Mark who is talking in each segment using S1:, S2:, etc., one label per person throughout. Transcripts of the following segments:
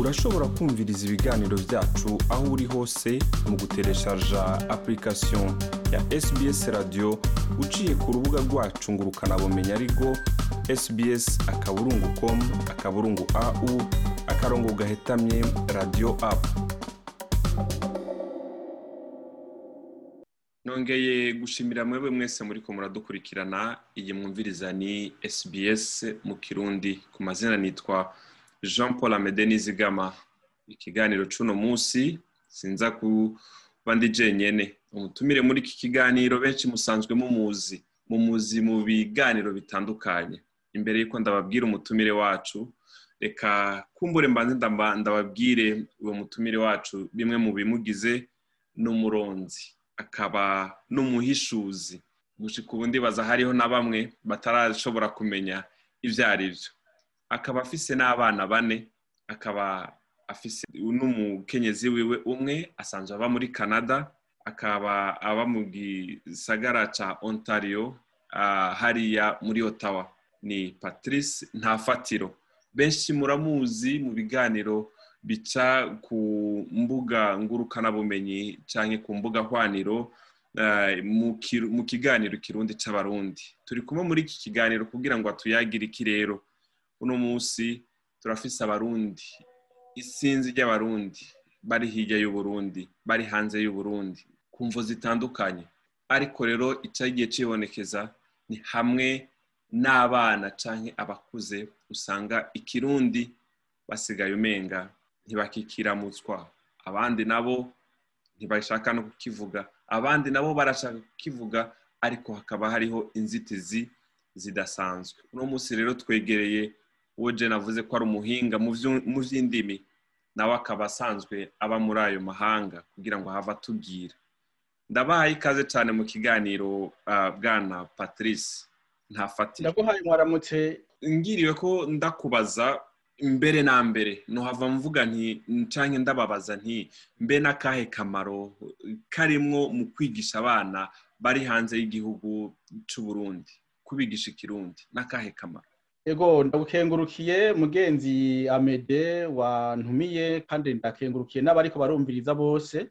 S1: urashobora kumviriza ibiganiro byacu aho uri hose mu gutereshaja apurikasiyo ya SBS radiyo uciye ku rubuga rwacu ngo ukanabumenya ariko SBS akaburungu komu akaburungu au akarongo gahetamye radiyo apu nongeye gushimira mwebwe mwese muri ko muradukurikirana iyi mwumviriza ni SBS mu kirundi ku mazina nitwa jean paul amede nizigama ikiganiro cy'uno munsi sinza kuba ndi jenyine umutumire muri iki kiganiro benshi musanzwe mumuzi mumuzi mu biganiro bitandukanye imbere y'uko ndababwira umutumire wacu reka kumbure mbanze ndababwire uwo mutumire wacu bimwe mu bimugize n'umuronzi akaba n'umuhishuzi gusa ubu ndibaza hariho na bamwe batarashobora kumenya ibyo ari byo akaba afise n'abana bane akaba afise n'umukenyezi wiwe umwe asanzwe aba muri canada akaba aba mu gisagara ca ontario ah, hariya muri otawa ni patrice ntafatiro benshi muramuzi mu biganiro bica ku mbuga ngurukanabumenyi cyangwa ku mbuga hwaniro eh, mu kiganiro kirundi cy'abarundi turi kumwe muri iki kiganiro kugira ngo atuyagire iki rero uno munsi turafise abarundi isinzi ry'abarundi bari hirya y'uburundi bari hanze y'uburundi ku mvo zitandukanye ariko rero icyagiye kibonekeza ni hamwe n'abana cyangwa abakuze usanga ikirundi basigaye umenga ntibakikiramutswa abandi nabo ntibashaka no kukivuga abandi nabo barashaka kukivuga ariko hakaba hariho inzitizi zidasanzwe uno munsi rero twegereye uwo jena ko ari umuhinga mu by'indimi nawe akaba asanzwe aba muri ayo mahanga kugira ngo have atubwira ndabahaye ikaze cyane mu kiganiro bwana patrice ntafatire
S2: ndaguhaye mwaramutse
S1: ngiriwe ko ndakubaza mbere na mbere ntuhava mvuga nti ncange ndababaza nti mbe n'akahe kamaro karimwo mu kwigisha abana bari hanze y'igihugu cy'uburundi kubigisha ikirundi n'akahe kamaro
S2: Ego ndagukengurukiye mugenzi amede wantumiye kandi ndakengurukiye n'abariko barumviriza bose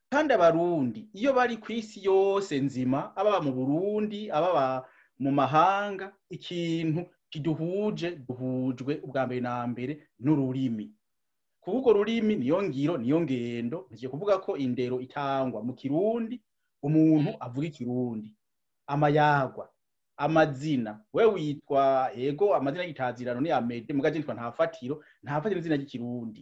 S2: kandi abarundi iyo bari ku isi yose nzima ababa mu burundi ababa mu mahanga ikintu kiduhuje duhujwe ubwa mbere na mbere n'ururimi kuvuga ururimi niyo ngiro niyo ngendo ntigiye kuvuga ko indero itangwa mu kirundi umuntu avuga ikirundi amayagwa amazina we witwa ego amazina y'itazirano ni amede mugaje nitwa ntafatiro ntafatira izina ry'ikirundi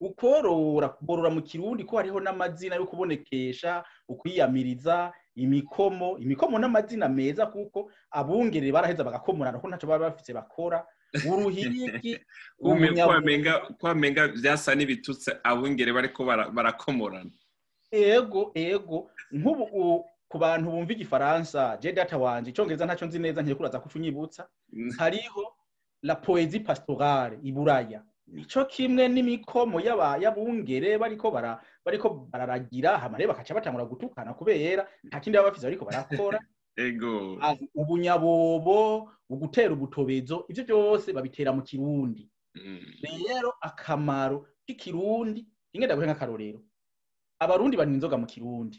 S2: ukworora kugorora mu kirundi ko hariho n'amazina yo kubonekesha ukwiyamiriza imikomo imikomo n'amazina meza kuko abungere baraheza bagakomorana ko ntacyo baba bafite bakora uruhiriki
S1: kwamenga byasa n'ibitutsi abungere bariko barakomorana
S2: ego ego nk'ubu ku bantu bumva igifaransa je data wanjye icyongereza ntacyo nzi neza ntirekuraza kuco unyibutsa mm. hariho la poezi pastorale iburaya nico kimwe n'imikomo y'abungere bariko bararagira hamare bakaca batangura gutukana kubera nta kindi baba bafise bariko barakora
S1: ego ah,
S2: ubunyabobo ugutera ubutobezo ibyo byose babitera mu kirundi mm. rero akamaro k'ikirundi rimwe ndaguhe nk'akarorero abarundi banywa inzoga mu kirundi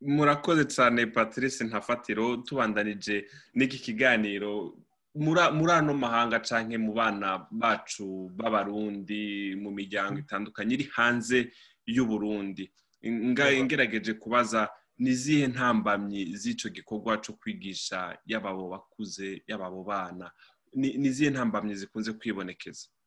S1: murakoze cyane patrice ntafatiro tubandanije n'iki kiganiro muri ano mahanga cyangwa mu bana bacu b'abarundi mu miryango itandukanye iri hanze y'uburundi ngerageje kubaza n’izihe ntambamyi z'icyo gikorwa cyo kwigisha y'ababo bakuze y'ababo bana ni izihe ntambamyi zikunze kwibonekeza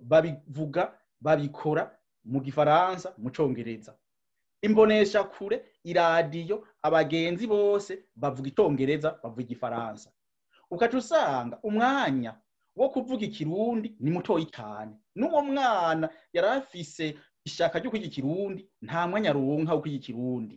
S2: babivuga babikora mu gifaransa mu cyongereza imboneshakure iradiyo abagenzi bose bavuga icyongereza bavuga igifaransa ukaca usanga umwanya wo kuvuga ikirundi ni mutoya cyane n'uwo mwana yari afise ishaka ryo kwiga ikirundi nta mwanya runka wo kwiga ikirundi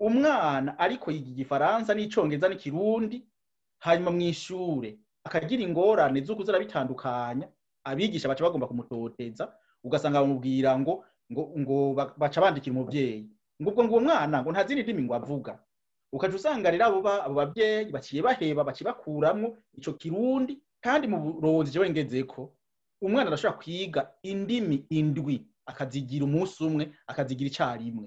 S2: umwana ariko yiga igifaransa n'icyongereza n'ikirundi hanyuma mu ishuri akagira ingorane z'uko arabitandukanya abigisha baca bagomba kumutoteza ugasanga bamubwira ngo ngo ngo baca bandikira umubyeyi ngo ubwo ngo umwana ngo nta zindi ndimi ngo avuga ukajya usanga rero abo babyeyi baciye baheba baciye bakuramo icyo kirundi kandi mu buronzi icyo wengeze ko umwana arashobora kwiga indimi indwi akazigira umunsi umwe akazigira icyarimwe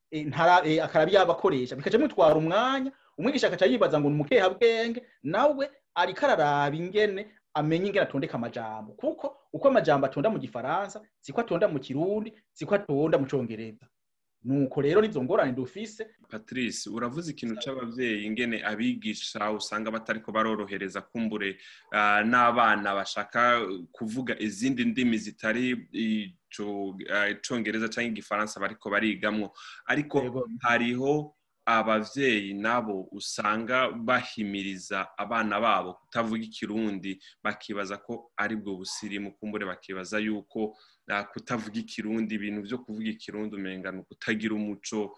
S2: eh, eh, akaraba yaba akoresha bikaca bitwara umwanya umwigisha akaca yibaza ngo umukeha bwenge nawe ariko araraba ingene amenye ingene atondeka amajambo kuko uko amajambo atonda mu gifaransa siko atonda mu kirundi siko atonda mu congereza nuko rero n'izo ngorane dufise
S1: patrice uravuze ikintu cy'ababyeyi ingene abigisha usanga batari ko barorohereza kumbure ah, n'abana bashaka kuvuga izindi ndimi zitari ah, icongereza cyangwa igifaransa bariko barigamwo ariko hariho ababyeyi nabo usanga bahimiriza abana babo kutavuga ikirundi bakibaza ko aribwo bwo busirimu kumbure bakibaza yuko ah, kutavuga ikirundi ibintu byo kuvuga ikirundi umenga ni ukutagira umuco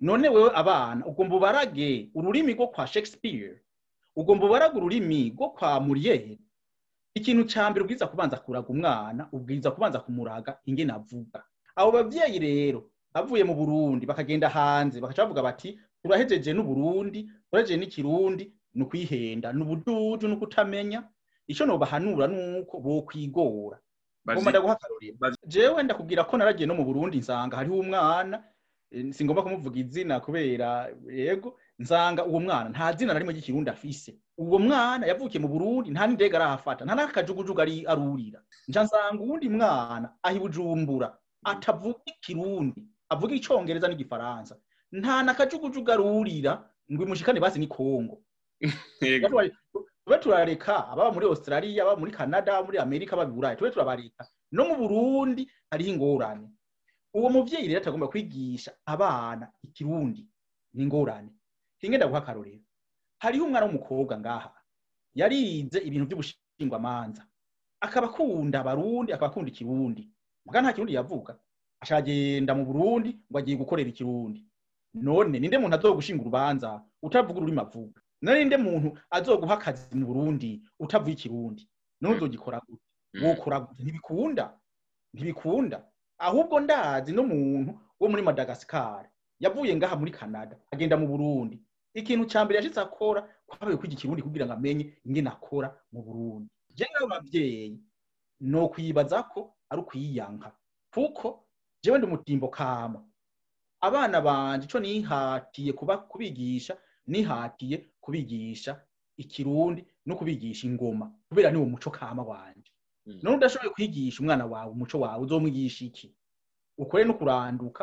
S2: none wewe abana ugomba ubarage ururimi rwo kwa shakespeare ugomba ubarage ururimi rwo kwa muriyeri ikintu cya mbere ubwiza kubanza kuraga umwana ubwiza kubanza kumuraga ingene avuga abo bavyeyi rero bavuye mu burundi bakagenda hanze bakaca bavuga bati turahejeje n'uburundi urebye n'ikirundi ni ukwihenda ni ubududu ni ukutamenya icyo nubahanura ni uko bokwigora wenda ndakubwira ko naragiye no mu burundi nsanga hariho umwana eh, singomba kumuvuga izina kubera yego nsanga uwo mwana nta zina narimo rimwe ry'ikirundi afise uwo mwana yavukiye mu burundi nta n'indege arahafata nta n'akajugujugu ari arurira nsanga uwundi mwana ahi bujumbura atavuga ikirundi avuga Icyongereza n'igifaransa nta n'akajugujugu arurira ngo imushikane basi ni kongo tube turareka ababa muri australia ababa muri canada muri amerika ababa tube turabareka no mu burundi hariho ingorane uwo mubyeyi rero atagomba kwigisha abana ikirundi ni ingorane ingenda guha akarorero hariho umwana w'umukobwa ngaha yarinze ibintu by'ubushingwamanza akaba akunda abarundi akaba akunda ikirundi mbwa nta kirundi yavuga ashagenda mu burundi ngo agiye gukorera ikirundi none ninde muntu azogushinga urubanza utavuga ururimi avuga ninde muntu azoguha akazi mu burundi utavuye ikirundi none uzogikora gute mm. Mm. wokora gute ntibikunda ntibikunda ahubwo ndazi n'umuntu wo muri madagascar yavuye ngaha muri canada agenda mu burundi ikintu cya mbere yashitse akora kwabaye kwiga ikirundi kugira ngo amenye ingene akora mu burundi jewe abavyeyi no kwibaza ko ari ukwiyanka kuko jewe ndi umutimbo kama abana banjye icyo nihatiye kubigisha nihatiye kubigisha ikirundi no kubigisha ingoma kubera niwo muco kama wanjye hmm. none udashoboye kwigisha umwana wawe umuco wawe uzomwigisha iki ukore no kuranduka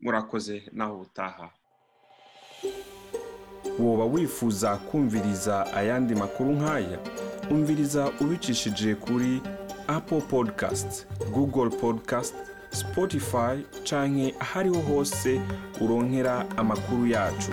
S1: murakoze naho ubutaha woba wifuza kumviriza ayandi makuru nk'aya umviriza ubicishije kuri apple podcasts google Podcast, spotify canke ahariho hose uronkera amakuru yacu